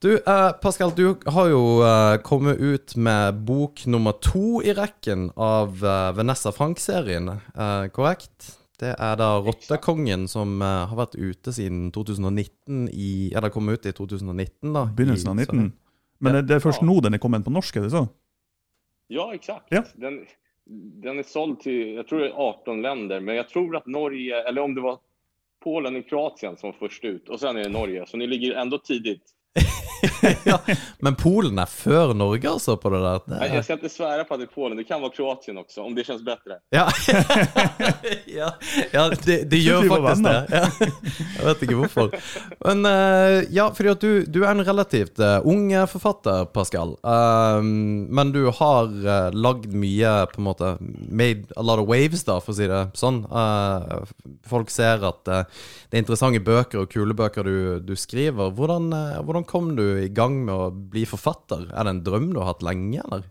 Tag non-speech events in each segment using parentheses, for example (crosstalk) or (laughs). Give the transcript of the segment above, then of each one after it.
Du, eh, Pascal, du har jo eh, kommet ut med bok nummer to i rekken av eh, Vanessa Frank-serien, eh, korrekt? Det er da 'Rottekongen', som eh, har vært ute siden 2019 i Ja, det kom ut i 2019, da. Begynnelsen av i 19. Men det- det är först Ja. nu den är kommen på norsk, är det så? Ja, exakt. Ja. Den, den är såld till, jag tror det är 18 länder, men jag tror att Norge, eller om det var Polen och Kroatien som var först ut, och sen är det Norge, så ni ligger ändå tidigt. (laughs) (laughs) ja, men Polen er før Norge, altså, på det? Det Nej. Jag ska inte svära på att det är Polen, det kan vara Kroatien också, om det känns bättre. Ja, (laughs) ja, ja det, det gjør vi var faktisk det. Ja. Jeg vet ikke hvorfor. Men eh, ja, fordi at du, du er en relativt eh, ung forfatter, Pascal. Um, men du har uh, lagd mye, på en måte Made a lot of waves, da, for å si det sånn. Eh, folk ser at eh, det er interessante bøker og kule bøker du, du skriver. Eh, hvordan kom du i gang med å bli forfatter? Er det en drøm du har hatt lenge, eller?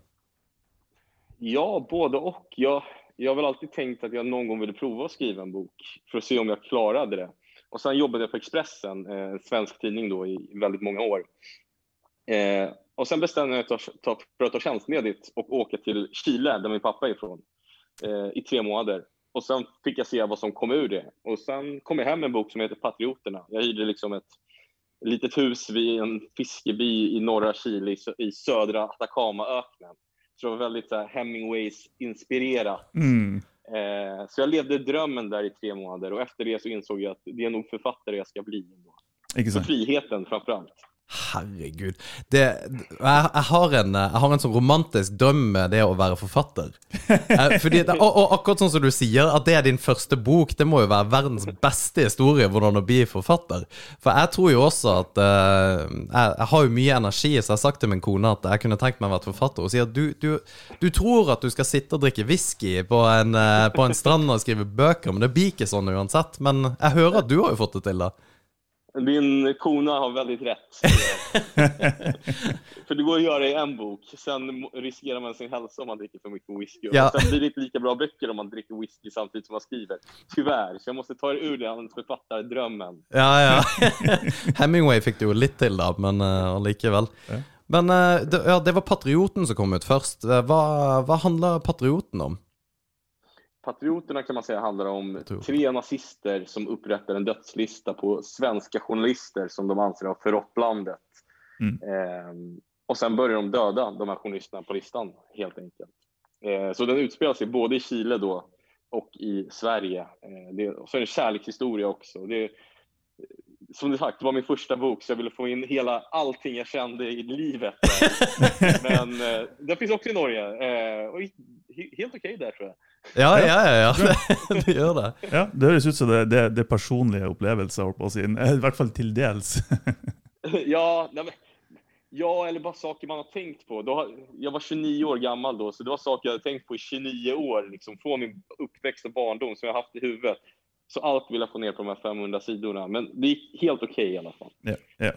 Ja, både och. Jag, jag har väl alltid tänkt att jag någon gång ville prova att skriva en bok för att se om jag klarade det. Och sen jobbade jag på Expressen, eh, en svensk tidning då, i väldigt många år. Eh, och sen bestämde jag mig för att ta tjänstledigt och åka till Chile, där min pappa är ifrån, eh, i tre månader. Och sen fick jag se vad som kom ur det. Och sen kom jag hem med en bok som heter Patrioterna. Jag hyrde liksom ett litet hus vid en fiskeby i norra Chile, i, sö- i södra Atacamaöknen. Så det var väldigt så Hemingways-inspirerat. Mm. Eh, så jag levde drömmen där i tre månader och efter det så insåg jag att det är nog författare jag ska bli. ändå. Så sant? friheten framför allt. Herregud. Det, jeg, jeg, har en, jeg har en sånn romantisk drøm med det å være forfatter. Eh, Fordi, det- og, og akkurat sånn som du sier, at det er din første bok, det må jo være verdens beste historie hvordan å bli forfatter. For jeg tror jo også at eh, jeg, jeg har jo mye energi, så jeg har sagt til min kone at jeg kunne tenkt meg å være forfatter. Og sier at du, du, du tror at du skal sitte og drikke whisky på en, eh, på en strand og skrive bøker, men det blir ikke sånn uansett. Men jeg hører at du har jo fått det til, da. Din kona har väldigt rätt. (laughs) för det går att göra i en bok. Sen riskerar man sin hälsa om man dricker för mycket whisky. Ja. Och sen blir det inte lika bra böcker om man dricker whisky samtidigt som man skriver. Tyvärr. Så jag måste ta er ur den författardrömmen. Ja, ja. (laughs) Hemingway det jo litt til, da, men uh, allikevel. Ja. Men eh, det, ja, det var Patrioten som kom ut først. Eh, Hva, hva handler Patrioten om? Patrioterna kan man säga handlar om tre nazister som upprättar en dödslista på svenska journalister som de anser har förrått landet. Mm. Ehm, och sen börjar de döda de här journalisterna på listan helt enkelt. Eh, så den utspelar sig både i Chile då och i Sverige. Eh, det, och så är det kärlekshistoria också. Det, som du sagt, det var min första bok så jag ville få in hela allting jag kände i livet. (laughs) Men eh, det finns också i Norge. Eh, och he- helt okej där tror jag. Ja, ja, ja. ja. (laughs) Det, det gjør det. Ja, Det høres ut som det, det, det er personlige opplevelser, holdt på å si. Eh, I hvert fall til dels. (laughs) Ja, nej men, ja, eller bara saker man har tänkt på. Då jag var 29 år gammal då, så det var saker jag hade tänkt på i 29 år, liksom, från min uppväxt och barndom som jag haft i huvudet. Så allt vill jag få ner på de här 500 sidorna, men det gick helt okej i alla fall. Ja, ja.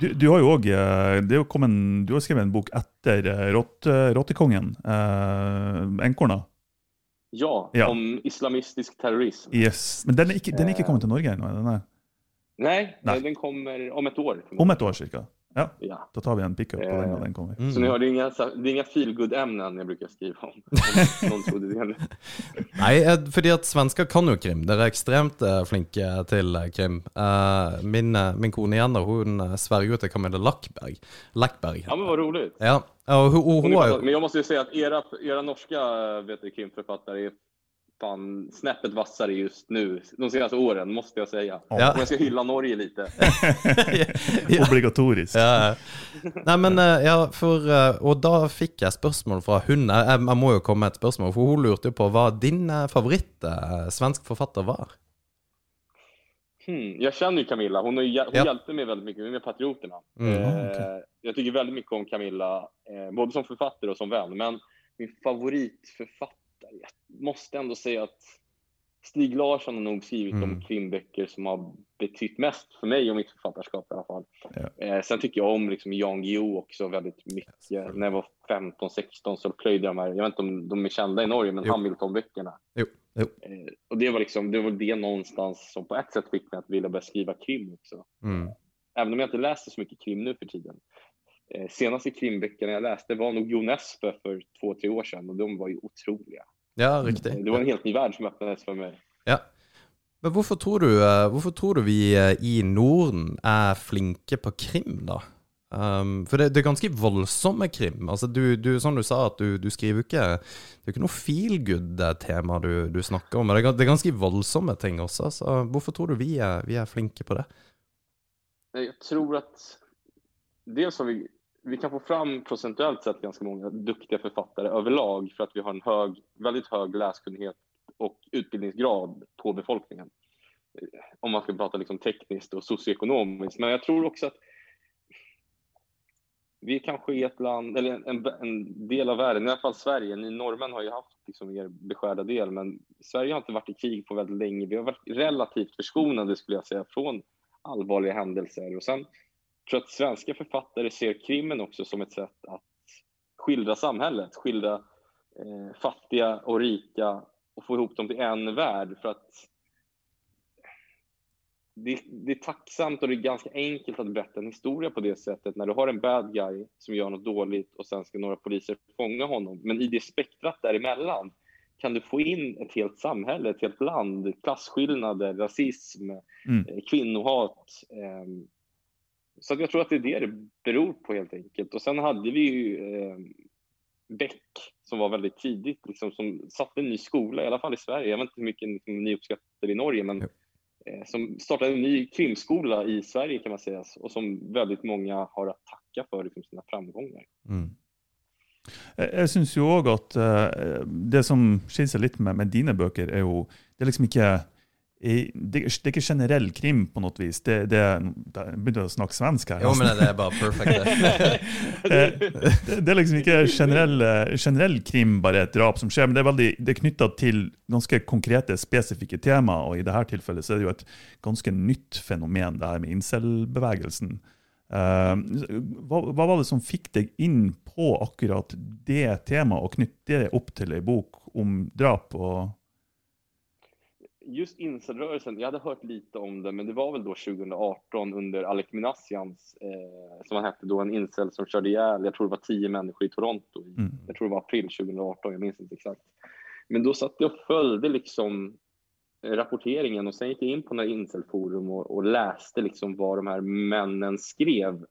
Du, du har jo òg det er jo kommet- Du har skrevet en bok etter eh, Rott, Rottekongen. Uh, Enkorna. Ja, Ja. om islamistisk terrorism. Yes. Men den er ikke, den er ikke kommet til Norge ennå? er den det? Nej, Nej. eh, den kommer om ett år. Om et år cirka? Ja, Ja. da tar vi en pickup på den når den kommer. Mm. Så ni hör, det är inga, det är inga feelgood-ämnen jag brukar skriva om. om (laughs) någon trodde det. Nei, eh, fordi at svensker kan jo krim. Dere er ekstremt eh, flinke til eh, krim. Eh, min, eh, min kone hun eh, sverger jo til Camilla Lackberg. Lackberg. Ja, men vad roligt. Ja, Hon är har jo fantastisk. Men jag måste ju säga att era, era norska vet du, krimförfattare är fan snäppet vassare just nu. De senaste åren, måste jag säga. Ja. Om jag ska hylla Norge lite. (laughs) ja. (laughs) Obligatorisk. Ja. Nei, men eh, ja, for eh, Og da fikk jeg spørsmål fra hun. Jeg, jeg må jo komme med et spørsmål, for hun lurte jo på hva din eh, favoritt eh, svensk forfatter var. Hmm, jag känner ju Camilla. Hon, har hon Ja. hjälpte mig väldigt mycket med Patrioterna. Mm. Eh, okej. Jag tycker väldigt mycket om Camilla, eh, både som författare och som vän. Men min favoritförfattare, jag måste ändå säga att Stig Larsson har nog skrivit Mm. de krimböcker som har betytt mest för mig och mitt författarskap i alla fall. Ja. Eh, sen tycker jag om liksom Jan Guillou också väldigt mycket. När jag var 15-16 så plöjde jag de här, jag vet inte om de är kända i Norge, men. Hamilton-böckerna. Eh, och det var liksom, det var det någonstans som på ett sätt fick mig att vilja börja skriva krim också. Mm. även om jag inte läser så mycket krim nu för tiden. Eh, senaste krimböckerna jag läste var nog Jo Nesbø för två, tre år sedan och de var ju otroliga. Ja, riktig. Eh, Det var en helt ny värld som öppnades för mig. Ja. Men hvorfor tror, du, eh, hvorfor tror du vi eh, i Norden er flinke på krim, da? Um, for det, det er ganske voldsomme krim. Altså, du, du, som du sa, at du, du skriver ikke Det er jo ikke noe feel good-tema du, du snakker om. Men det det er ganske voldsomme ting også. Så hvorfor tror du vi er, vi er flinke på det? Jag tror att dels har vi, vi kan få fram procentuellt sett ganska många duktiga författare överlag för att vi har en hög, väldigt hög läskunnighet och utbildningsgrad på befolkningen. Eh, om man ska prata liksom tekniskt och socioekonomiskt. Men jag tror också att vi kanske är ett land, eller en, en del av världen, i alla fall Sverige. Ni norrmän har ju haft liksom er beskärda del, men Sverige har inte varit i krig på väldigt länge. Vi har varit relativt förskonade skulle jag säga från allvarliga händelser. Och sen tror att svenska författare ser krimmen också som ett sätt att skildra samhället, skildra eh, fattiga och rika och få ihop dem till en värld. För att det, det är tacksamt och det är ganska enkelt att berätta en historia på det sättet när du har en bad guy som gör något dåligt och sen ska några poliser fånga honom. Men i det spektrat däremellan kan du få in ett helt samhälle, ett helt land, klasskillnader, rasism, Mm. eh, kvinnohat. ehm. Så jag tror att det är det det beror på helt enkelt. Och sen hade vi ju eh, Beck som var väldigt tidigt, liksom, som satte en ny skola, i alla fall i Sverige. Jag vet inte hur mycket liksom, ni uppskattar i Norge, men eh, som startade en ny krimskola i Sverige kan man säga och som väldigt många har att tacka för liksom, sina framgångar. Mm. Jeg, jeg syns jo òg at eh, det som skiller seg litt med, med dine bøker, er jo Det er liksom ikke i- det, det er ikke generell krim på noe vis. Det, det, jeg begynte å snakke svensk her. Jo, men det er bare perfekt, det. (laughs) (laughs) Eh, det, det er liksom ikke generell, eh, generell krim, bare et drap som skjer, men det er, veldig, det er knytta til ganske konkrete, spesifikke tema, og i dette tilfellet så er det jo et ganske nytt fenomen, det her med incel-bevegelsen. Eh, hva, hva var det som fikk deg inn på akkurat det temaet, og knytte det opp til ei bok om drap? og Just incelrörelsen, jag hade hört lite om det, men det var väl då 2018 under Alec Minassians, eh, som han hette då, en incel som körde ihjäl, jag tror det var tio människor i Toronto. i- Mm. Jag tror det var april 2018, jag minns inte exakt. Men då satt jag och följde liksom eh, rapporteringen och sen gick jag in på några incelforum och, och läste liksom vad de här männen skrev.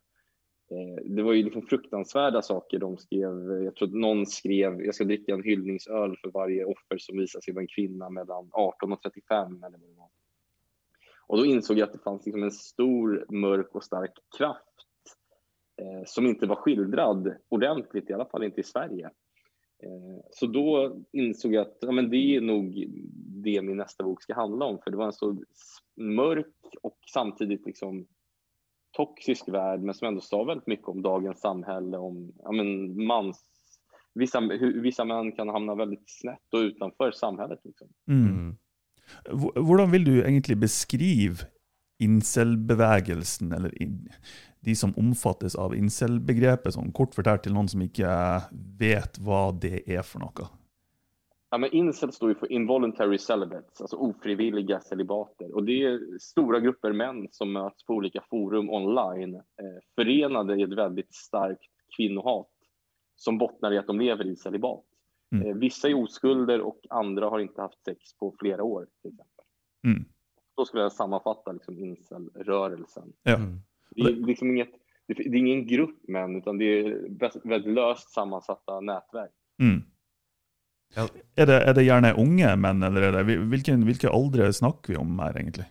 Eh, det var ju liksom fruktansvärda saker de skrev. Jag tror att någon skrev, jag ska dricka en hyllningsöl för varje offer som visar sig vara en kvinna mellan 18 och 35 eller vad det var. Och då insåg jag att det fanns liksom en stor, mörk och stark kraft eh, som inte var skildrad ordentligt, i alla fall inte i Sverige. Eh, så då insåg jag att ja, men det är nog det min nästa bok ska handla om, för det var en så mörk och samtidigt liksom toxisk värld, men som ändå sa väldigt mycket om dagens samhälle, om ja, men mans, vissa, hur vissa män kan hamna väldigt snett och utanför samhället. Liksom. Mm. Mm. Hvor- Hvordan vil du egentlig beskrive incel-bevegelsen, eller in, de som omfattes av incel-begrepet, sånn kort fortalt til noen som ikke vet hva det er for noe? Ja, men incel står ju för involuntary celibates, alltså ofrivilliga celibater. Och det är stora grupper män som möts på olika forum online, eh, förenade i ett väldigt starkt kvinnohat som bottnar i att de lever i celibat. Mm. Eh, vissa är oskulder och andra har inte haft sex på flera år. Till exempel. Mm. Då skulle jag sammanfatta liksom incel-rörelsen. Ja. Mm. Det är, liksom inget, det är ingen grupp män, utan det är väldigt- väldigt löst sammansatta nätverk. Mm. Ja. Er, det, er det gjerne unge menn, eller er det, hvilken, hvilke aldre snakker vi om her, egentlig?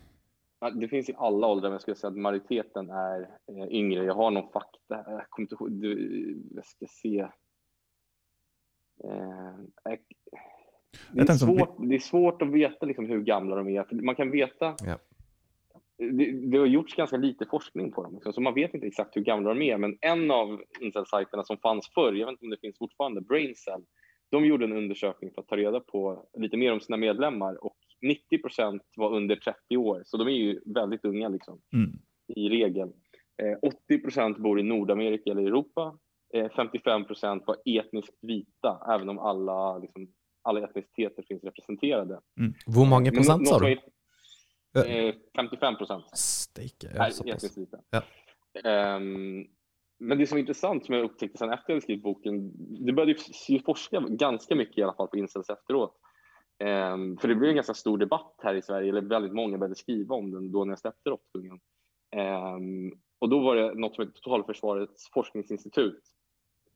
Det finns i alla åldrar, men jag skulle säga att majoriteten är eh, yngre. Jag har någon fakta. Jag kommer inte ihåg. Du, jag ska se. Eh, det, är svårt, det är svårt att veta liksom hur gamla de är. För man kan veta. Ja. Det, det har gjorts ganska lite forskning på dem, liksom, så man vet inte exakt hur gamla de är. Men en av incel-sajterna som fanns förr, jag vet inte om det finns fortfarande, Braincell, de gjorde en undersökning för att ta reda på lite mer om sina medlemmar och 90 procent var under 30 år, så de är ju väldigt unga liksom, Mm. i regel. Eh, 80 procent bor i Nordamerika eller Europa. Eh, 55 procent var etniskt vita, även om alla, liksom, alla etniciteter finns representerade. Hvor mange Men prosent, nå- sa du? Eh, 55 procent. Nej, såpass. etniskt lite. Ja. Ehm, men det som är intressant som jag upptäckte sen efter jag hade skrivit boken, det började ju forska ganska mycket i alla fall på incels efteråt. Um, för det blev en ganska stor debatt här i Sverige, eller väldigt många började skriva om den då när jag släppte Råttkungen. Um, ehm, och då var det något som heter Totalförsvarets forskningsinstitut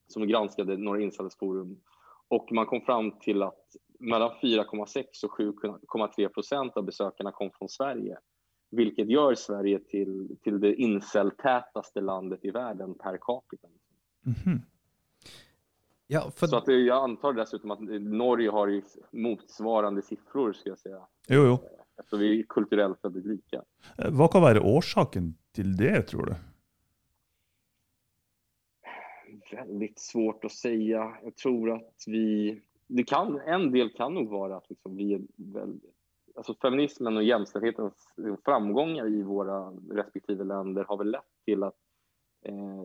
som granskade några incelsforum och man kom fram till att mellan 4,6 och 7,3 procent av besökarna kom från Sverige vilket gör Sverige till, till det incel-tätaste landet i världen per capita. Mhm. Ja, för Så att jag antar dessutom att Norge har motsvarande siffror, ska jag säga. Jo, jo. Eftersom vi är kulturellt väldigt lika. Eh, Hva kan være årsaken til det, tror du? Väldigt svårt att säga. Jag tror att vi... Det kan, en del kan nog vara att liksom vi är väldigt... Alltså feminismen och jämställdhetens framgångar i våra respektive länder har väl lett till att eh,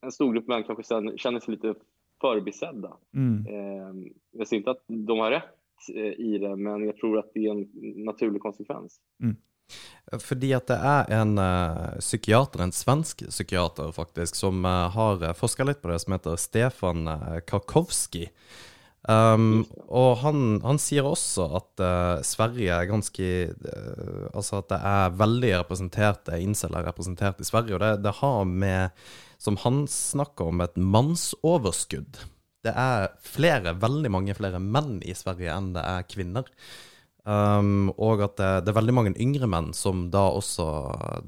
en stor grupp män kanske känner- känner sig lite förbisedda. Mm. Eh, jag säger inte att de har rätt eh, i det, men jag tror att det är en naturlig konsekvens. Fordi at det er en eh, psykiater, en svensk psykiater faktisk, som eh, har uh, forska litt på det, som heter Stefan uh, Karkowski. Um, og han, han sier også at eh, Sverige er ganske eh, Altså at det er veldig representerte incel er representert i Sverige, og det, det har med, som han snakker om, et mannsoverskudd. Det er flere, veldig mange flere menn i Sverige enn det er kvinner. Um, og at det, det er veldig mange yngre menn som da også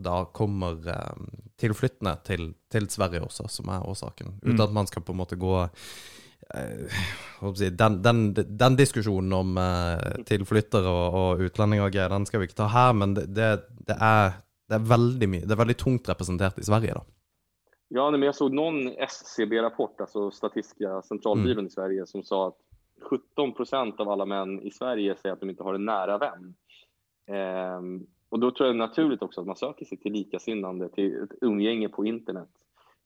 da kommer um, tilflyttende til, til Sverige også, som er årsaken. Uten Mm. at man skal på en måte gå eh, den, den, den diskusjonen om eh, tilflyttere og, og utlendinger og greier, den skal vi ikke ta her, men det, det, er, det er veldig mye Det er veldig tungt representert i Sverige, da. Ja, men jag såg någon SCB-rapport, alltså Statistiska centralbyrån i Sverige, som sa att 17 procent av alla män i Sverige säger att de inte har en nära vän. Ehm, och då tror jag det är naturligt också att man söker sig till likasinnande, till ett umgänge på internet.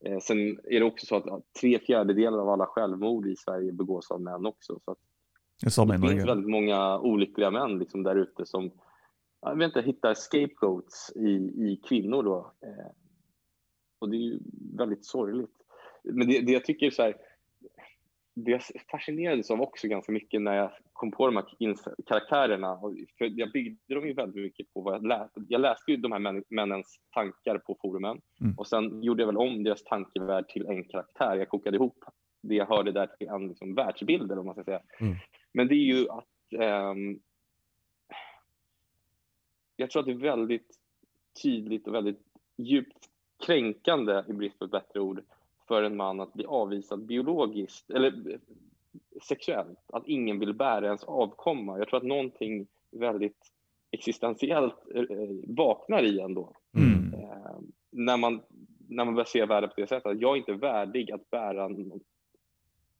Eh, sen är det också så att tre fjärdedelar av alla självmord i Sverige begås av män också. Så Det finns Norge. väldigt många olyckliga män liksom där ute som jag vet inte, hittar scapegoats i, i kvinnor. Då. Eh, och det är ju väldigt sorgligt. Men det, det jag tycker så här, det jag fascinerades av också ganska mycket när jag kom på de här karaktärerna, för jag byggde dem ju väldigt mycket på vad jag läste. Jag läste ju de här män, männens tankar på forumen Mm. och sen gjorde jag väl om deras tankevärld till en karaktär. Jag kokade ihop det jag hörde där till en liksom, världsbild, eller vad man ska säga. Men det är ju att ehm, jag tror att det är väldigt tydligt och väldigt djupt kränkande, i brist på ett bättre ord, för en man att bli avvisad biologiskt eller sexuellt. Att ingen vill bära ens avkomma. Jag tror att någonting väldigt existentiellt eh, vaknar i en då. Mm. Eh, när, man, när man börjar se världen på det sättet. Att jag är inte värdig att bära någon,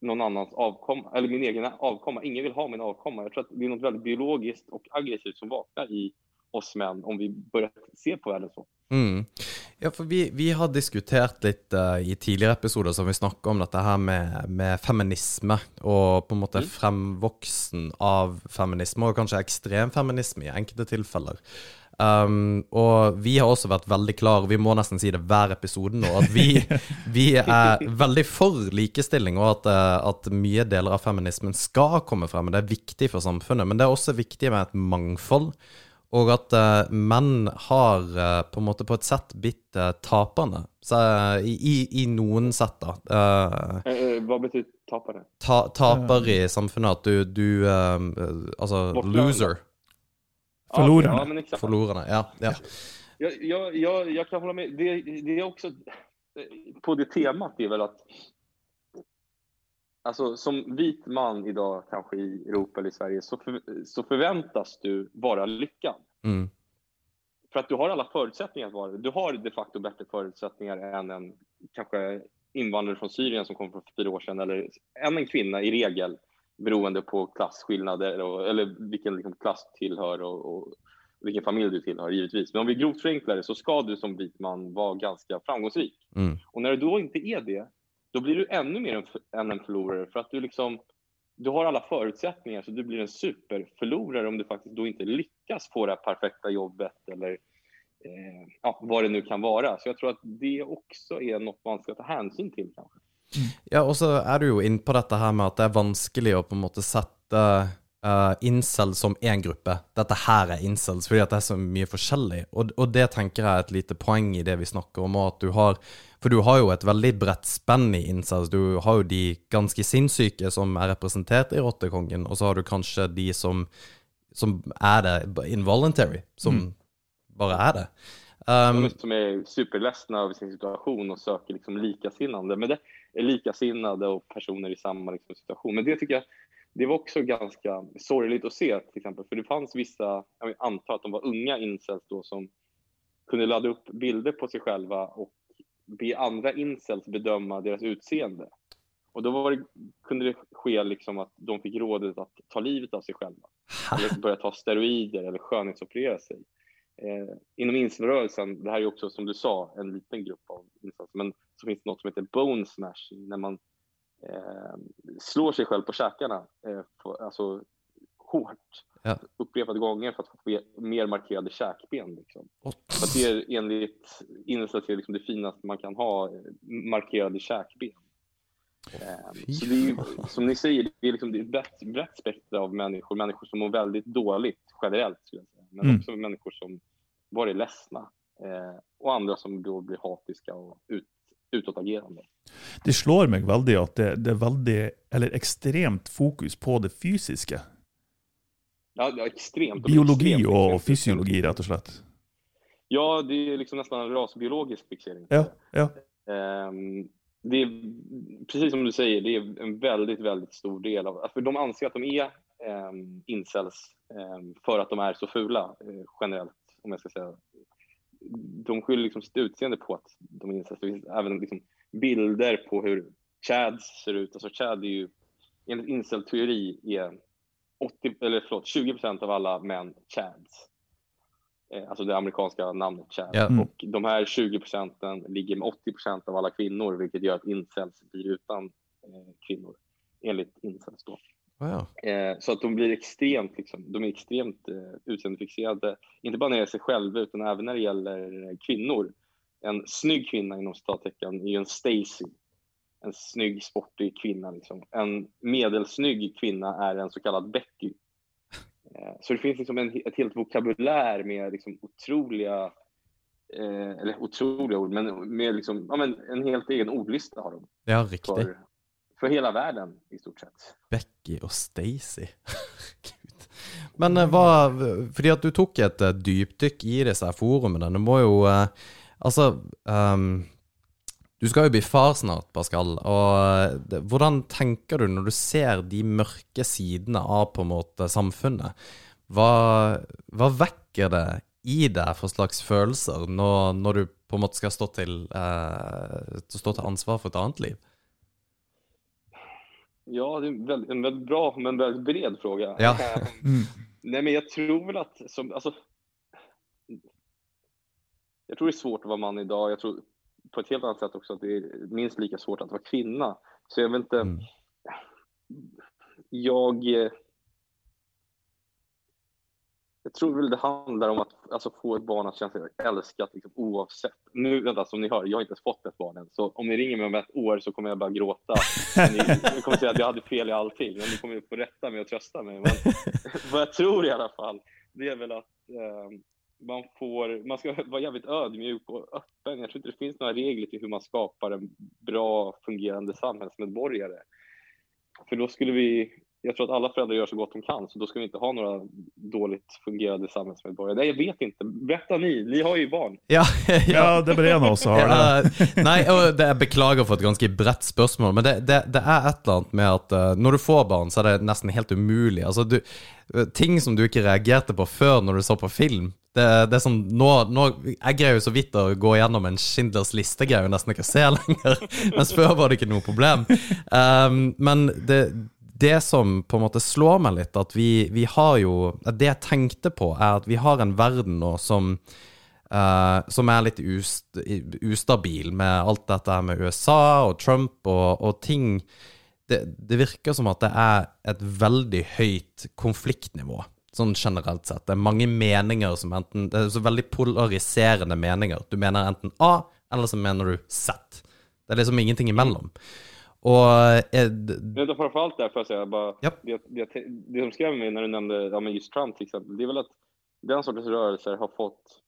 någon annans avkomma, eller min egen avkomma. Ingen vill ha min avkomma. Jag tror att det är något väldigt biologiskt och aggressivt som vaknar i oss män om vi börjar se på världen så. Mm. Ja, for vi, vi har diskutert litt eh, i tidligere episoder som vi snakker om dette her med, med feminisme, og på en måte Mm. fremvoksen av feminisme, og kanskje ekstremfeminisme i enkelte tilfeller. Um, og vi har også vært veldig klare, vi må nesten si det hver episode nå, at vi, (laughs) vi er veldig for likestilling, og at, eh, at mye deler av feminismen skal komme frem. og Det er viktig for samfunnet, men det er også viktig med et mangfold. Og at eh, menn har eh, på en måte på et sett blitt uh, taperne. Så, eh, i, i, I noen sett, da. Eh, Eh, eh, vad betyder tapare? ta, taper i samfunnet. At du, du eh, eh, Altså loser. Förlorarna. Ja. Forlorerne. Ja. ja. Jag, jag, jag, jag kan hålla med. Det, det är också eh, på det temat är väl att alltså, som vit man idag, kanske i Europa eller i Sverige, så, för, så förväntas du vara lyckad. Mm. För att du har alla förutsättningar att vara det. Du har de facto bättre förutsättningar än en kanske invandrare från Syrien som kom för fyra år sedan, eller än en kvinna i regel, beroende på klasskillnader och, eller vilken liksom, klass du tillhör och, och vilken familj du tillhör, givetvis. Men om vi grovt förenklar det så ska du som vit man vara ganska framgångsrik. Mm. Och när du då inte är det, då blir du ännu mer än en förlorare för att du liksom du har alla förutsättningar så du blir en superförlorare om du faktiskt då inte lyckas få det här perfekta jobbet eller eh, ja, vad det nu kan vara. Så jag tror att det också är något man ska ta hänsyn till kanske. Ja, och så är du ju inne på detta här med att det är vanskligt att på något sätt sätta eh, uh, incels som en grupp. Detta här är incels, för att det är så mycket olika. Och, och det tänker jag är ett litet poäng i det vi snackar om, att du har For du har jo et veldig bredt spenn i incels. Du har jo de ganske sinnssyke som er representert i Rottekongen, og så har du kanskje de som, som er det involuntary, som mm. bare er det. Um, som är superledsna över sin situation och söker liksom likasinnande. Men det är likasinnade och personer i samma liksom situation. Men det tycker jag det var också ganska sorgligt att se till exempel, för det fanns vissa, jag antar att de var unga incels då som kunde ladda upp bilder på sig själva och be andra incels bedöma deras utseende. Och då det, kunde det ske liksom att de fick rådet att ta livet av sig själva. Eller börja ta steroider eller skönhetsoperera sig. Eh, inom incelrörelsen, det här är också som du sa en liten grupp av incels, men så finns det något som heter bone smashing, när man eh, slår sig själv på käkarna, eh, för, alltså hårt, ja. upprepade gånger för att få mer markerade käkben. Liksom. Oh. För det är enligt Insta liksom det finaste man kan ha, eh, markerade käkben. Eh, så det är ju, som ni säger, det är, liksom, är ett brett, brett spektra av människor, människor som mår väldigt dåligt generellt, skulle jag säga. men mm. också människor som bara är ledsna eh, och andra som då blir hatiska och ut, utåtagerande. Det slår meg veldig at det, det, er veldig, eller ekstremt fokus på det fysiske. Ja, ja extremt. Biologi extremt, och extremt. fysiologi, rett og slett. Ja, det är liksom nästan en rasbiologisk fixering. Ja, ja. Um, det är, precis som du säger, det är en väldigt, väldigt stor del av... För de anser att de är um, incels um, för att de är så fula, uh, generellt, om jag ska säga de skyller liksom sitt utseende på att de är incest. Det finns även liksom bilder på hur Chads ser ut. Alltså Chad är ju, enligt incel-teori är 80, eller förlåt, 20 procent av alla män Chads. Eh, alltså det amerikanska namnet Chad. Ja. Mm. Och de här 20 procenten ligger med 80 procent av alla kvinnor, vilket gör att incels blir utan eh, kvinnor, enligt incels då. Wow. Eh, så att de blir extremt, liksom, de är extremt eh, utseendefixerade, inte bara när det gäller sig själva utan även när det gäller kvinnor. En snygg kvinna inom citattecken är ju en Stacy, en snygg sportig kvinna. Liksom. En medelsnygg kvinna är en så kallad Becky. Eh, så det finns liksom en, ett helt vokabulär med liksom otroliga, eh, eller otroliga ord, men med liksom, ja, men en helt egen ordlista har de. Ja, riktigt. För, för hela världen i stort sett. Becky och Stacy. (laughs) Men eh, hva Fordi at du tok et eh, dypdykk i forumene. Du må jo eh, Altså um, Du skal jo bli far snart, Pascal. Og hvordan tenker du når du ser de mørke sidene av på en måte samfunnet? Hva, hva vekker det i deg for slags følelser når, når, du på en måte skal stå til, eh, stå till ansvar for et annet liv? Ja, det är en väldigt bra men väldigt bred fråga. Ja. (laughs) Mm. Nej, men jag tror väl att som, alltså, jag tror det är svårt att vara man idag. Jag tror på ett helt annat sätt också att det är minst lika svårt att vara kvinna. Så jag vet inte. Mm. Jag jag tror väl det handlar om att alltså, få ett barn att känna sig älskat liksom, oavsett. Nu, vänta, som ni hör, jag har inte ens fått ett barn än. Så om ni ringer mig om ett år så kommer jag bara gråta. ni, (laughs) ni kommer säga att jag hade fel i allting. Men ni kommer få rätta mig och trösta mig. Men (laughs) vad jag tror i alla fall, det är väl att eh, man, får, man ska (laughs) vara jävligt ödmjuk och öppen. Jag tror inte det finns några regler till hur man skapar en bra fungerande samhällsmedborgare. För då skulle vi jag tror att alla föräldrar gör så gott de kan, så då ska vi inte ha några dåligt fungerande samhällsmedborgare. Nej, jag vet inte. Berätta ni, ni har ju barn. Ja, ja. (laughs) ja det blir en av oss har det. nei, og (laughs) det, jeg beklager for et ganske bredt spørsmål, men det, det, det, er et eller annet med at uh, når du får barn, så er det nesten helt umulig. Altså, du, eh, ting som du ikke reagerte på før når du så på film, det, det, er sånn, nå, nå, Jeg greier jo så vidt å gå gjennom en Schindlers liste, greier jo nesten ikke å se (laughs) lenger. Mens før var det ikke noe problem. Um, men det, det som på en måte slår meg litt, at vi, vi har jo Det jeg tenkte på, er at vi har en verden nå som uh, som er litt ust, ustabil med alt dette med USA og Trump og, og ting det, det virker som at det er et veldig høyt konfliktnivå. Sånn generelt sett. Det er mange meninger som enten Det er så veldig polariserende meninger. Du mener enten A, eller så mener du Z. Det er liksom ingenting imellom. Och... Eh, men framförallt där får jag säga, bara, ja. det, det, det som skrev mig när du nämnde ja, men just Trump till exempel, det är väl att den sortens rörelser har fått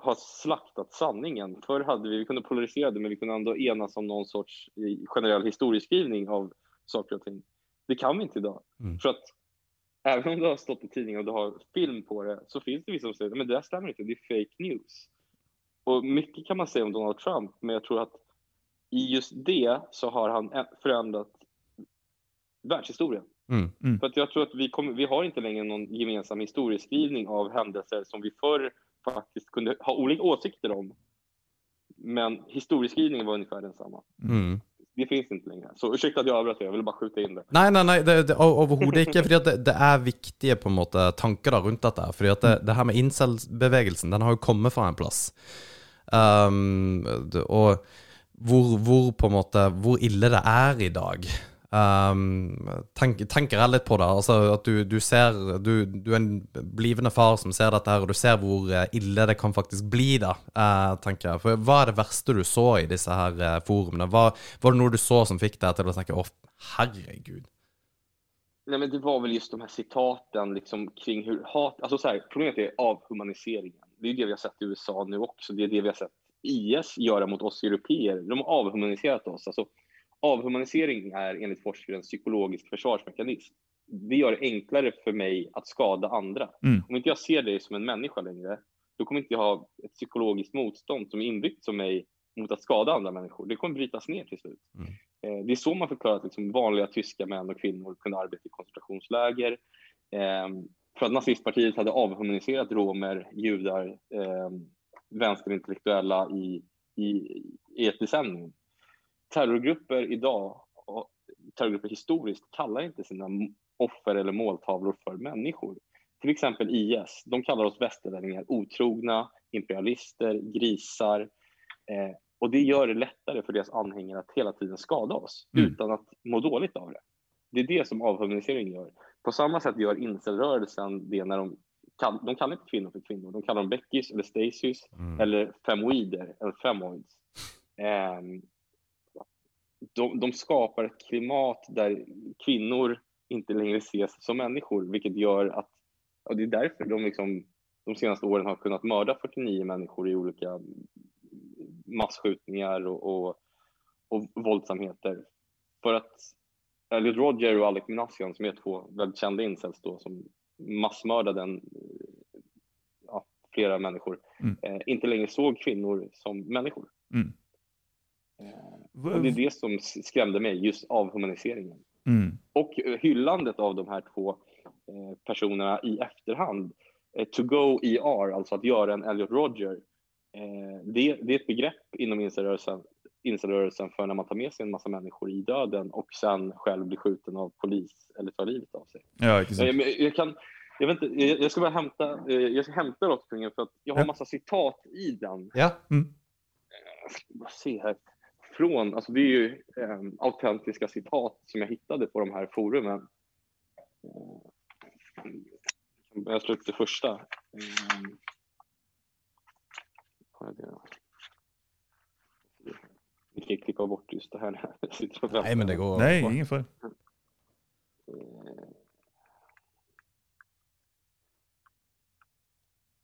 har slaktat sanningen. Förr hade vi, vi kunde polarisera det, men vi kunde ändå enas om någon sorts generell historieskrivning av saker och ting. Det kan vi inte idag. Mm. För att även om det har stått i tidningen och du har film på det, så finns det vissa som säger att det där stämmer inte, det är fake news. Och mycket kan man säga om Donald Trump, men jag tror att i just det så har han förändrat världshistorien. Mm, mm. För att jag tror att vi, kommer, vi har inte längre någon gemensam historieskrivning av händelser som vi förr faktiskt kunde ha olika åsikter om. Men historieskrivningen var ungefär densamma. Mm. Det finns inte längre. Så ursäkta att jag avbröt jag ville bara skjuta in det. Nej, nej, nej, det, det, overhodet ikke. fordi det, det, er viktige på en måte tanker da rundt dette. fordi at det, det her med incel-bevegelsen, den har jo kommet fra en plass. Um, og hvor, hvor, på en måte, hvor ille det er i dag. Um, tenk, tenker jeg litt på det. Altså at du, du ser du, du, er en blivende far som ser dette her, og du ser hvor eh, ille det kan faktisk bli, da, uh, tenker jeg. For hva er det verste du så i disse her uh, forumene? Hva, var det noe du så som fikk deg til å tenke å, herregud? Nej, men det var väl just de här citaten liksom, kring hur hat... Alltså så här, problemet är avhumaniseringen. Det är det vi har sett i USA nu också. Det är det vi har sett IS göra mot oss europeer. De har avhumaniserat oss. Alltså, avhumanisering är enligt forskare en psykologisk försvarsmekanism. Det gör det enklare för mig att skada andra. Mm. Om inte jag ser dig som en människa längre, då kommer inte jag ha ett psykologiskt motstånd som är inbyggt som mig mot att skada andra människor. Det kommer brytas ner till slut. Mm. Eh, det är så man förklarar att liksom vanliga tyska män och kvinnor kunde arbeta i koncentrationsläger. Ehm, för att nazistpartiet hade avhumaniserat romer, judar, ehm, vänsterintellektuella i, i, i ett decennium. Terrorgrupper idag, och terrorgrupper historiskt, kallar inte sina offer eller måltavlor för människor. Till exempel IS, de kallar oss västerlänningar otrogna, imperialister, grisar. Eh, och det gör det lättare för deras anhängare att hela tiden skada oss mm. utan att må dåligt av det. Det är det som avhumanisering gör. På samma sätt gör incelrörelsen det när de kall, de kallar inte kvinnor för kvinnor. De kallar dem Beckys eller Stacys mm. eller femoider eller femoids. Um, de, de, skapar ett klimat där kvinnor inte längre ses som människor, vilket gör att, och det är därför de liksom de senaste åren har kunnat mörda 49 människor i olika massskjutningar och, och, och våldsamheter. För att Elliot Roger och Alec Minassian, som är två väldigt kända incels då, som massmördade en, ja, flera människor, mm. eh, inte längre såg kvinnor som människor. Mm. Eh, och det är det som skrämde mig, just avhumaniseringen. Mm. Och eh, hyllandet av de här två eh, personerna i efterhand. Eh, to go ER, alltså att göra en Elliot Roger, det, det, är ett begrepp inom incelrörelsen incelrörelsen för när man tar med sig en massa människor i döden och sen själv blir skjuten av polis eller tar livet av sig. Ja, exakt. Jag, eh, jag, kan, jag, vet inte, jag ska bara hämta, eh, jag ska hämta Rotterdam för att jag har en massa citat i den. Ja. Mm. Jag ska bara se här. Från, alltså det är ju eh, autentiska citat som jag hittade på de här forumen. Jag slår upp det första. Eh, vi kan klippa bort just det här (laughs) när jag sitter och Nej, men det går. Nej, ingen fara.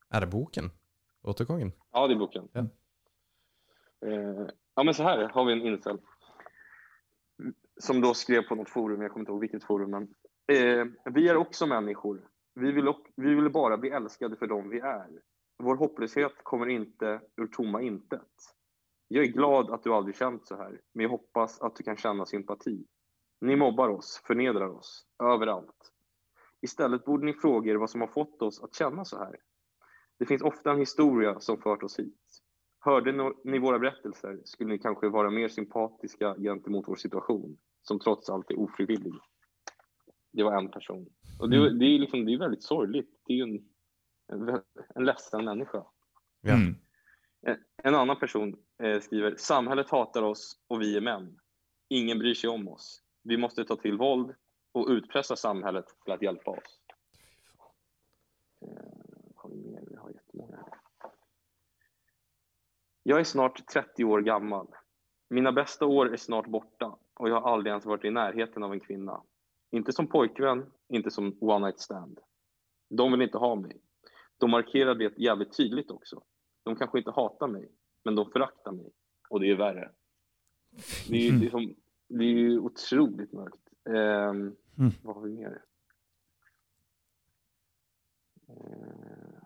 Är det boken? Återgången? Ja, det är boken. Ja. Eh, ja, men så här har vi en incel som då skrev på något forum, jag kommer inte ihåg vilket forum, men eh, vi är också människor. Vi vill, vi vill bara bli älskade för dem vi är. Vår hopplöshet kommer inte ur tomma intet. Jag är glad att du aldrig känt så här, men jag hoppas att du kan känna sympati. Ni mobbar oss, förnedrar oss, överallt. Istället borde ni fråga er vad som har fått oss att känna så här. Det finns ofta en historia som fört oss hit. Hörde ni våra berättelser skulle ni kanske vara mer sympatiska gentemot vår situation, som trots allt är ofrivillig. Det var en person. Och det, mm. det är, liksom, det är väldigt sorgligt. Det är en, en, en ledsen människa. Mm. Eh, en, annan person eh, skriver, samhället hatar oss och vi är män. Ingen bryr sig om oss. Vi måste ta till våld och utpressa samhället till att hjälpa oss. Eh, har vi mer? Vi har jättemånga här. Jag är snart 30 år gammal. Mina bästa år är snart borta och jag har aldrig ens varit i närheten av en kvinna. Inte som pojkvän, inte som one night stand. De vill inte ha mig. De markerar det jävligt tydligt också. De kanske inte hatar mig, men de föraktar mig. Och det är värre. Det är ju, liksom, det är ju otroligt mörkt. Um, mm. Vad har vi mer? Uh,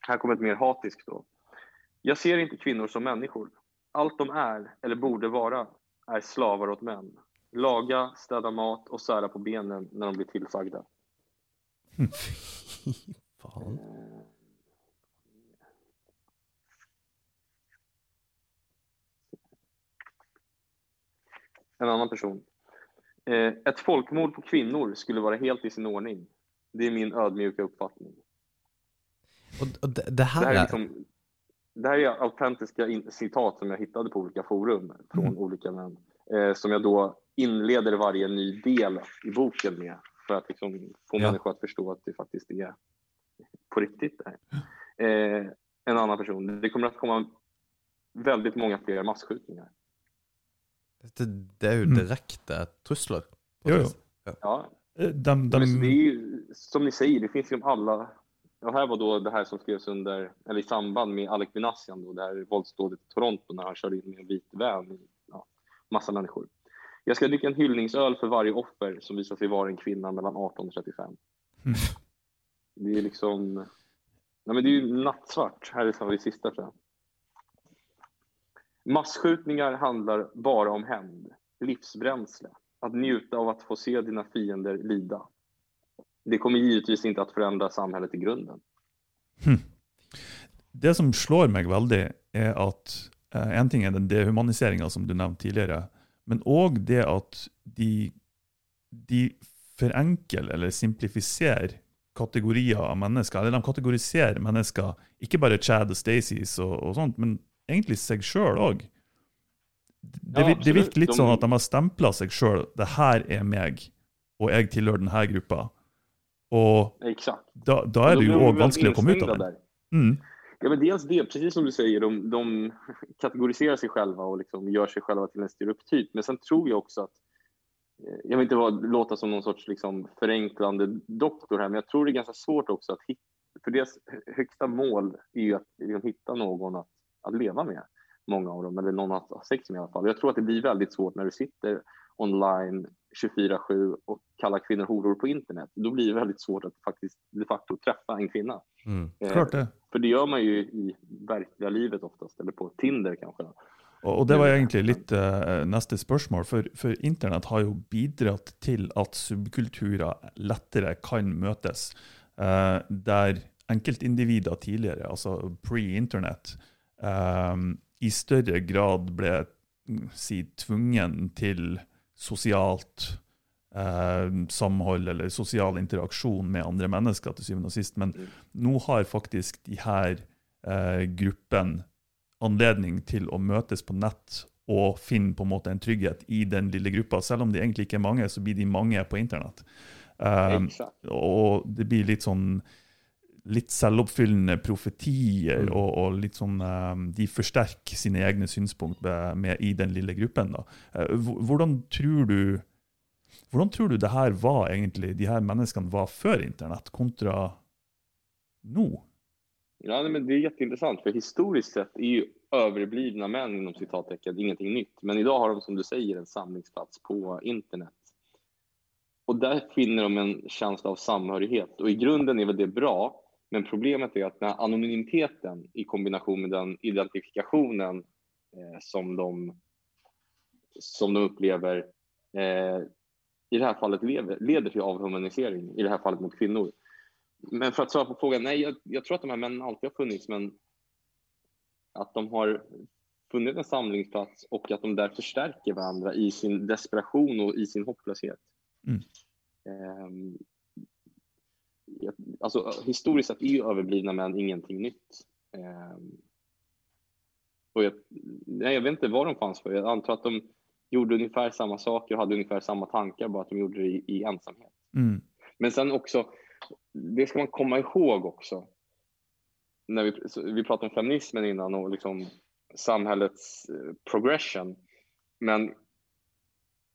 här kommer ett mer hatiskt då. Jag ser inte kvinnor som människor. Allt de är, eller borde vara, är slavar åt män. Laga, städa mat och sära på benen när de blir tillsagda. (laughs) Fan. En annan person. Eh, ett folkmord på kvinnor skulle vara helt i sin ordning. Det är min ödmjuka uppfattning. Och det, det här, det här är, liksom, det här är autentiska citat som jag hittade på olika forum från mm. olika män. Eh, som jag då inleder varje ny del i boken med för att liksom få ja. människor att förstå att det faktiskt är på riktigt. Eh, en annan person. Det kommer att komma väldigt många fler massskjutningar. Det, det är ju direkta mm. trusler. Jo, jo. Ja. ja. Eh, de, de... det är ju, som ni säger, det finns ju alla och här var då det här som skrevs under, eller i samband med Alec Minassian, då, det här våldsdådet i Toronto när han körde in med en vit van, ja, massa människor. Jag ska dricka en hyllningsöl för varje offer som visar sig vara en kvinna mellan 18 och 35. Mm. Det är liksom, nej men det är ju nattsvart. Här är det sista tror jag. Massskjutningar handlar bara om hämnd, livsbränsle, att njuta av att få se dina fiender lida det kommer givetvis inte att förändra samhället i grunden. Hmm. Det som slår mig väldigt är att uh, en ting är den dehumaniseringen som du nämnde tidigare, men också det att de, de förenklar eller simplificerar kategorier av människor. Eller de kategoriserar människor, inte bara Chad och Stacys och, och sånt, men egentligen sig själv också. Det, ja, det virker de... som att de har stämplat sig själva. Det här är mig och jag tillhör den här gruppen. Och. Då, då är det ju också vanskligt att komma ut av det. Mm. Ja, men dels det, precis som du säger, de, de (laughs) kategoriserar sig själva och liksom gör sig själva till en stereotyp. Men sen tror jag också att, eh, jag vill inte vara, låta som någon sorts liksom förenklande doktor här, men jag tror det är ganska svårt också att hitta, för deras högsta mål är ju att liksom hitta någon att, att leva med, många av dem, eller någon att ha sex med i alla fall. Jag tror att det blir väldigt svårt när du sitter online 24-7 och kallar kvinnor horor på internet, då blir det väldigt svårt att faktiskt de facto träffa en kvinna. Mm. Eh, Klart det. För det gör man ju i verkliga livet oftast, eller på Tinder kanske. Och det var egentligen lite uh, nästa spörsmål, för, för internet har ju bidragit till att subkulturer lättare kan mötas. Uh, där enkeltindivider tidigare, alltså pre-internet, um, i större grad blev mm, si, tvungen till socialt eh, samhold eller social interaktion med andre mennesker, til syvende og sist. Men mm. nå har faktisk de her eh, gruppen anledning til å møtes på nett og finne på en måte en trygghet i den lille gruppa. Selv om de egentlig ikke er mange, så blir de mange på internett. Um, og det blir litt sånn litt selvoppfyllende profetier, mm. og, og, litt sånn De forsterker sine egne synspunkt med, med, i den lille gruppen. da. Uh, hvordan tror du hvordan tror du det her var egentlig, de her menneskene var før internett, kontra nå? Ja, men det är jätteintressant, för historiskt sett är ju överblivna män inom citattecken ingenting nytt. Men idag har de som du säger en samlingsplats på internet. Och där finner de en känsla av samhörighet och i grunden är väl det bra. Men problemet är att den här anonymiteten i kombination med den identifikationen eh, som, de, som de upplever eh, i det här fallet lever, leder till avhumanisering, i det här fallet mot kvinnor. Men för att svara på frågan, nej, jag, jag tror att de här männen alltid har funnits, men att de har funnit en samlingsplats och att de där förstärker varandra i sin desperation och i sin hopplöshet. Mm. Um, alltså, historiskt sett är ju överblivna män ingenting nytt. Eh, och jag, nej, jag vet inte vad de fanns för. Jag antar att de gjorde ungefär samma saker och hade ungefär samma tankar, bara att de gjorde det i, i ensamhet. Mm. Men sen också, det ska man komma ihåg också. När vi, vi pratade om feminismen innan och liksom samhällets eh, progression. Men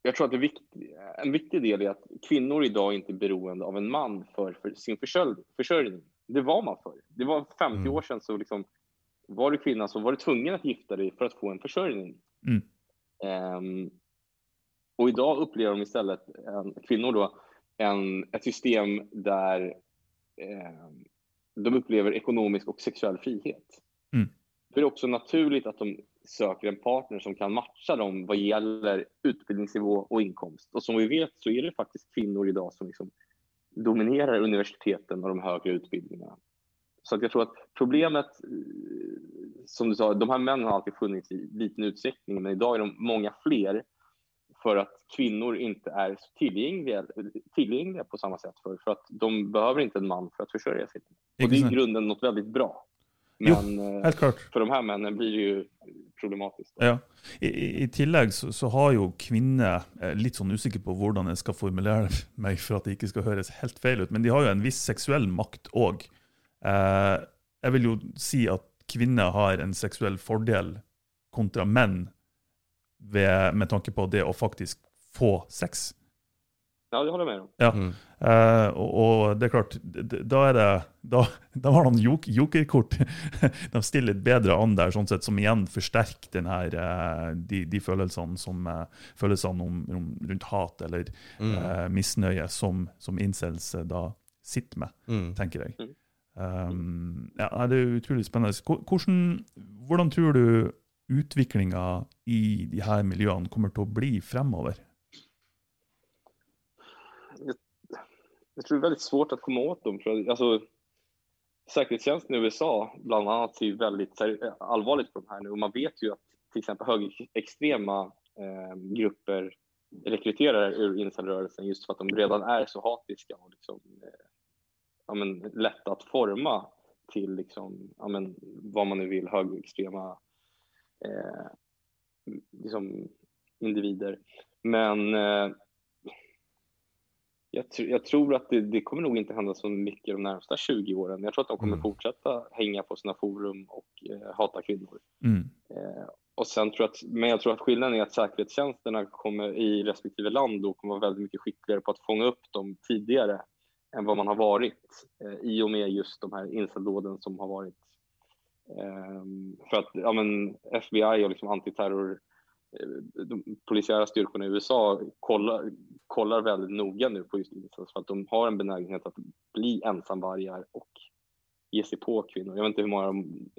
jag tror att vikt, en viktig del är att kvinnor idag inte är beroende av en man för, för sin försörjning. Det var man förr. Det var 50 mm. år sedan så liksom, var du kvinna så var du tvungen att gifta dig för att få en försörjning. Mm. Um, och idag upplever de istället, en, kvinnor då, en, ett system där eh, de upplever ekonomisk och sexuell frihet. Mm. Är det också naturligt att de söker en partner som kan matcha dem vad gäller utbildningsnivå och inkomst. Och som vi vet så är det faktiskt kvinnor idag som liksom dominerar universiteten och de högre utbildningarna. Så att jag tror att problemet, eh, som du sa, de här männen har alltid funnits i liten utsträckning, men idag är de många fler för att kvinnor inte är tillgängliga, tillgängliga på samma sätt för, för att de behöver inte en man för att försörja sig. Och det är i grunden något väldigt bra. Men jo, klart. för de här männen blir det ju problematiskt. Ja. I, i tillegg så, så, har jo kvinner Litt sånn usikker på hvordan jeg skal formulere meg for at det ikke skal høres helt feil ut, men de har jo en viss seksuell makt òg. Eh, jeg vil jo si at kvinner har en seksuell fordel kontra menn ved, med tanke på det å faktisk få sex. Ja, det håller jag med om. Ja. Mm. Uh, og, og, det er klart, da er det Da, da har de jok, jokerkort. (laughs) de stiller litt bedre an der, sånn sett, som igjen forsterker den her, uh, de, de, følelsene, som, uh, følelsene om, om, rundt hat eller mm. misnøye som, som incels da sitter med, mm. tenker jeg. Mm. Um, ja, det utrolig spennende. Hvordan, hvordan tror du utviklinga i de her miljøene kommer å bli fremover? Jag tror det är väldigt svårt att komma åt dem. För, alltså, säkerhetstjänsten i USA bland annat ser väldigt eh, allvarligt på de här nu och man vet ju att till exempel högerextrema eh, grupper rekryterar ur insiderrörelsen just för att de redan är så hatiska och liksom, eh, ja, men, lätta att forma till liksom, ja, men, vad man nu vill, högerextrema eh, liksom, individer. Men eh, jag, jag, tror att det, det, kommer nog inte hända så mycket de närmsta 20 åren. Jag tror att de kommer mm. fortsätta hänga på sina forum och eh, hata kvinnor. Mm. Eh, och sen tror jag att, men jag tror att skillnaden är att säkerhetstjänsterna kommer i respektive land då kommer vara väldigt mycket skickligare på att fånga upp dem tidigare än vad man har varit eh, i och med just de här inceldåden som har varit. Ehm, för att ja, men FBI och liksom antiterror Eh, de polisiära styrkorna i USA kollar, kollar väldigt noga nu på just incels för att de har en benägenhet att bli ensamvargar och ge sig på kvinnor. Jag vet inte hur många de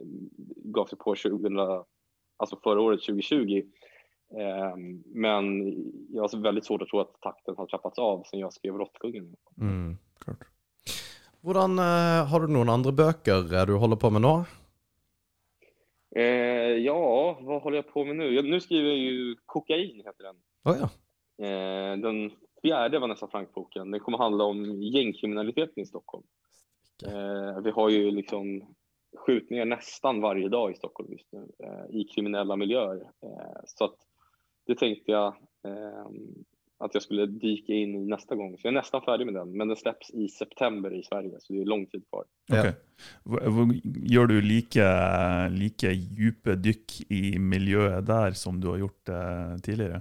gav sig på 2000, alltså förra året 2020. Eh, men jag har väldigt svårt att tro att takten har trappats av sen jag skrev Råttkungen. Mm, klart. Hvordan, eh, har du noen andre bøker du håller på med nu? Eh, ja, vad håller jag på med nu? nu skriver jag ju Kokain, heter den. Oh, ja. eh, den fjärde Vanessa Frank-boken. Den kommer handla om gängkriminaliteten i Stockholm. Eh, vi har ju liksom skjutningar nästan varje dag i Stockholm just nu eh, i kriminella miljöer. Eh, så att det tänkte jag eh, att jag skulle dyka in i nästa gång. Så jag är nästan färdig med den, men den släpps i september i Sverige, så det är lång tid kvar. Okay. Gör du lika, lika djupa dyk i miljöer där som du har gjort eh, tidigare?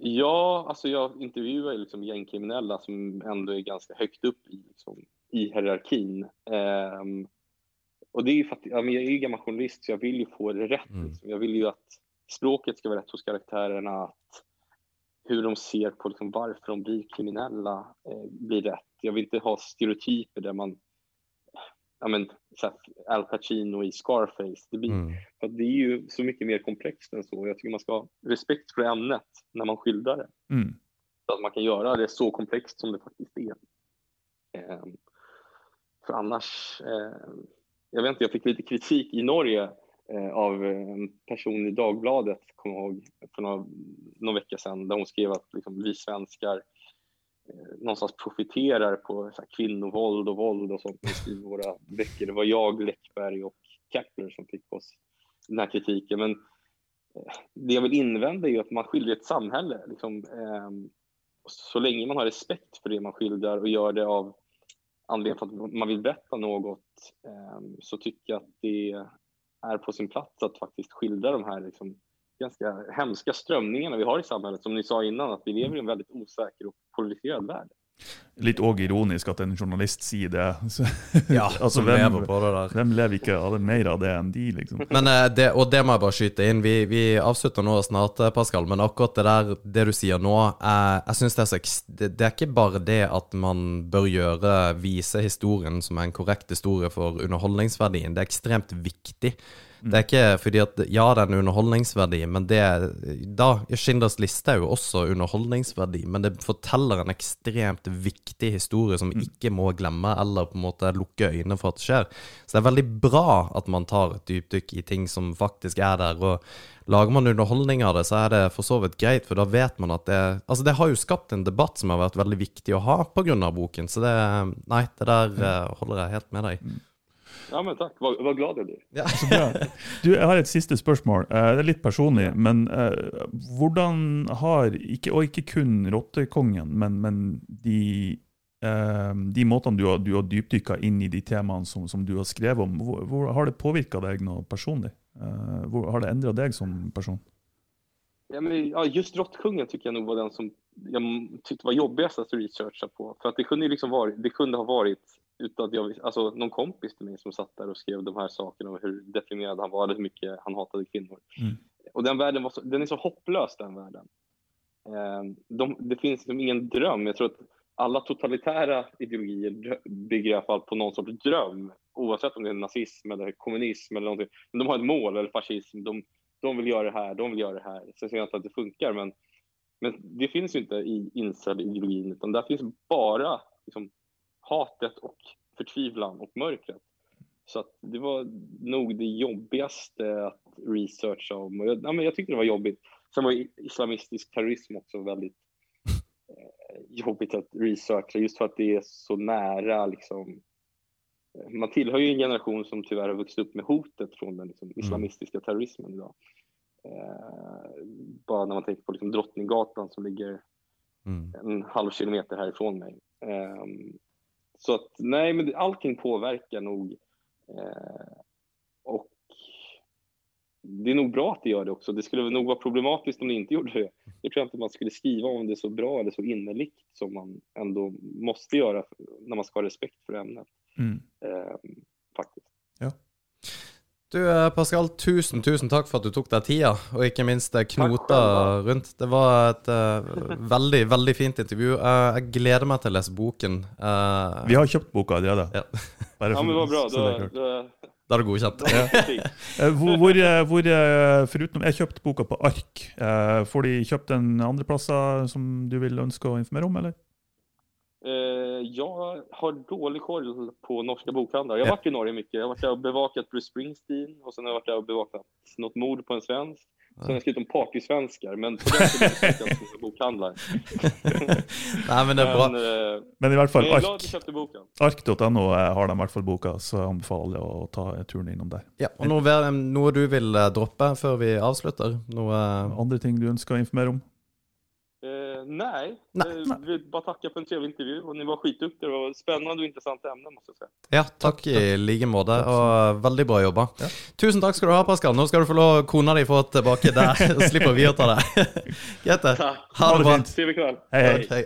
Ja, alltså jag intervjuar liksom gängkriminella som ändå är ganska högt upp i, liksom, i hierarkin. Um, och det är ju för att, ja, men jag är ju gammal journalist så jag vill ju få det rätt. Mm. Liksom. Jag vill ju att språket ska vara rätt hos karaktärerna, att hur de ser på liksom varför de blir kriminella eh, blir rätt. Jag vill inte ha stereotyper där man, ja men, Al Pacino i Scarface. Det, blir, mm. för det är ju så mycket mer komplext än så. Jag tycker man ska ha respekt för ämnet när man skildrar det. Mm. Så att man kan göra det så komplext som det faktiskt är. Eh, för annars, eh, jag vet inte, jag fick lite kritik i Norge Eh, av en person i Dagbladet, kommer jag ihåg, för några, någon vecka sedan, där hon skrev att liksom, vi svenskar eh, någonstans profiterar på så här, kvinnovåld och våld och sånt i våra böcker. Det var jag, Läckberg och Kepler som fick oss den här kritiken. Men eh, det jag vill invända är ju att man skildrar ett samhälle. Liksom, eh, så länge man har respekt för det man skildrar och gör det av anledning för att man vill berätta något eh, så tycker jag att det är på sin plats att faktiskt skildra de här liksom, ganska hemska strömningarna vi har i samhället. Som ni sa innan, att vi lever i en väldigt osäker och polariserad värld. Litt òg ironisk at en journalist sier det. (laughs) Så, Ja, (laughs) altså, hvem, lever på det der. hvem lever ikke av det mer av det enn de, liksom? Men eh, det, Og det må jeg bare skyte inn. Vi, vi avslutter nå snart, eh, Pascal, men akkurat det der det du sier nå eh, Jeg synes det er så det, det er ikke bare det at man bør gjøre vise historien som er en korrekt historie for underholdningsverdien. Det er ekstremt viktig. Det er ikke fordi at Ja, det er en underholdningsverdi, men det da Schindlers liste er jo også underholdningsverdi, men det forteller en ekstremt viktig historie som vi ikke må glemme, eller på en måte lukke øynene for at det skjer. Så det er veldig bra at man tar et dypdykk i ting som faktisk er der. og Lager man underholdning av det, så er det for så vidt greit, for da vet man at det Altså, det har jo skapt en debatt som har vært veldig viktig å ha på grunn av boken, så det Nei, det der eh, holder jeg helt med deg. Ja, men tack. Vad, vad glad jag blir. Så bra. Du, jeg har et siste spørsmål. Eh, Det er litt personlig. Men eh, hvordan har, ikke, og ikke kun Rottekongen, men, men de, eh, de måtene du har, du har dypdykka inn i de temaene som, som du har skrevet om, hvor, hvor har det påvirka deg noe personlig? Eh, Hvor, har det endra deg som person? Ja, men, ja, just Råttkungen tycker jag nog var den som jag tyckte var jobbigast att researcha på. För att det kunde, liksom varit, det kunde ha varit utan att jag, alltså, någon kompis till mig som satt där och skrev de här sakerna och hur deprimerad han var, hur mycket han hatade kvinnor. Mm. Och den världen var så, den är så hopplös den världen. Eh, de, det finns liksom ingen dröm. Jag tror att alla totalitära ideologier bygger i alla fall på någon sorts dröm. Oavsett om det är nazism eller kommunism eller någonting. Men de har ett mål, eller fascism. De, de vill göra det här, de vill göra det här. Sen säger jag inte att det funkar, men, men det finns ju inte i incel-ideologin, utan där finns bara liksom, hatet och förtvivlan och mörkret. Så det var nog det jobbigaste att researcha om. Jag, ja, men jag tyckte det var jobbigt. Sen var islamistisk terrorism också väldigt eh, jobbigt att researcha, just för att det är så nära. Liksom. Man tillhör ju en generation som tyvärr har vuxit upp med hotet från den liksom, islamistiska terrorismen idag. Eh, bara när man tänker på liksom, Drottninggatan som ligger Mm. en halv kilometer härifrån mig. Ehm, så att nej, men allting påverkar nog. Eh, och det är nog bra att det gör det också. Det skulle nog vara problematiskt om det inte gjorde det. Jag tror inte man skulle skriva om det så bra eller så innerligt som man ändå måste göra när man ska ha respekt för ämnet. Mm. Faktiskt. Du eh, Pascal, tusen tusen takk for at du tok deg tida, og ikke minst eh, knota rundt. Det var et eh, (laughs) veldig, veldig fint intervju. Eh, jeg gleder meg til å lese boken. Eh, Vi har kjøpt boka allerede. Ja. (laughs) Bare Ja, for- men bra. det er klart. då, da er det godkjent. då, (laughs) Eh, Hvor, hvor, hvor, eh, foruten Jeg kjøpte boka på ark. Får de kjøpt den andre plasser som du vil ønske å informere om, eller? Eh, jag har dålig koll på norska bokhandlare. Jag har Ja. varit i Norge mycket. Jag har varit där och bevakat Bruce Springsteen och sen har jag varit där och bevakat något mord på en svensk. Sen har jag skrivit om partysvenskar, men på den tiden jag inte bokhandlare. Nei, men det er bra. Men, eh, Men i men fall jag är glad att du köpte boken. Ark.no eh, har de i hvert fall boka, så jeg anbefaler å ta turen innom der. Ja, og noe, noe du vil eh, droppe før vi avslutter? Noe Andre ting du ønsker å informere om? Eh, nej, Nej, eh, vill bara tacka för en trevlig intervju och ni var skitduktiga. Det var spännande och intressant ämne måste jag säga. Ja, takk i like måte, og veldig bra jobba. Ja. Tusen takk skal du ha, Pascal. Nå skal du få lov kona di få tilbake der, så (laughs) slipper vi ta det. Greit, det. Tack. Ha det bra. Trevlig kväll. Hej, hej. Hei.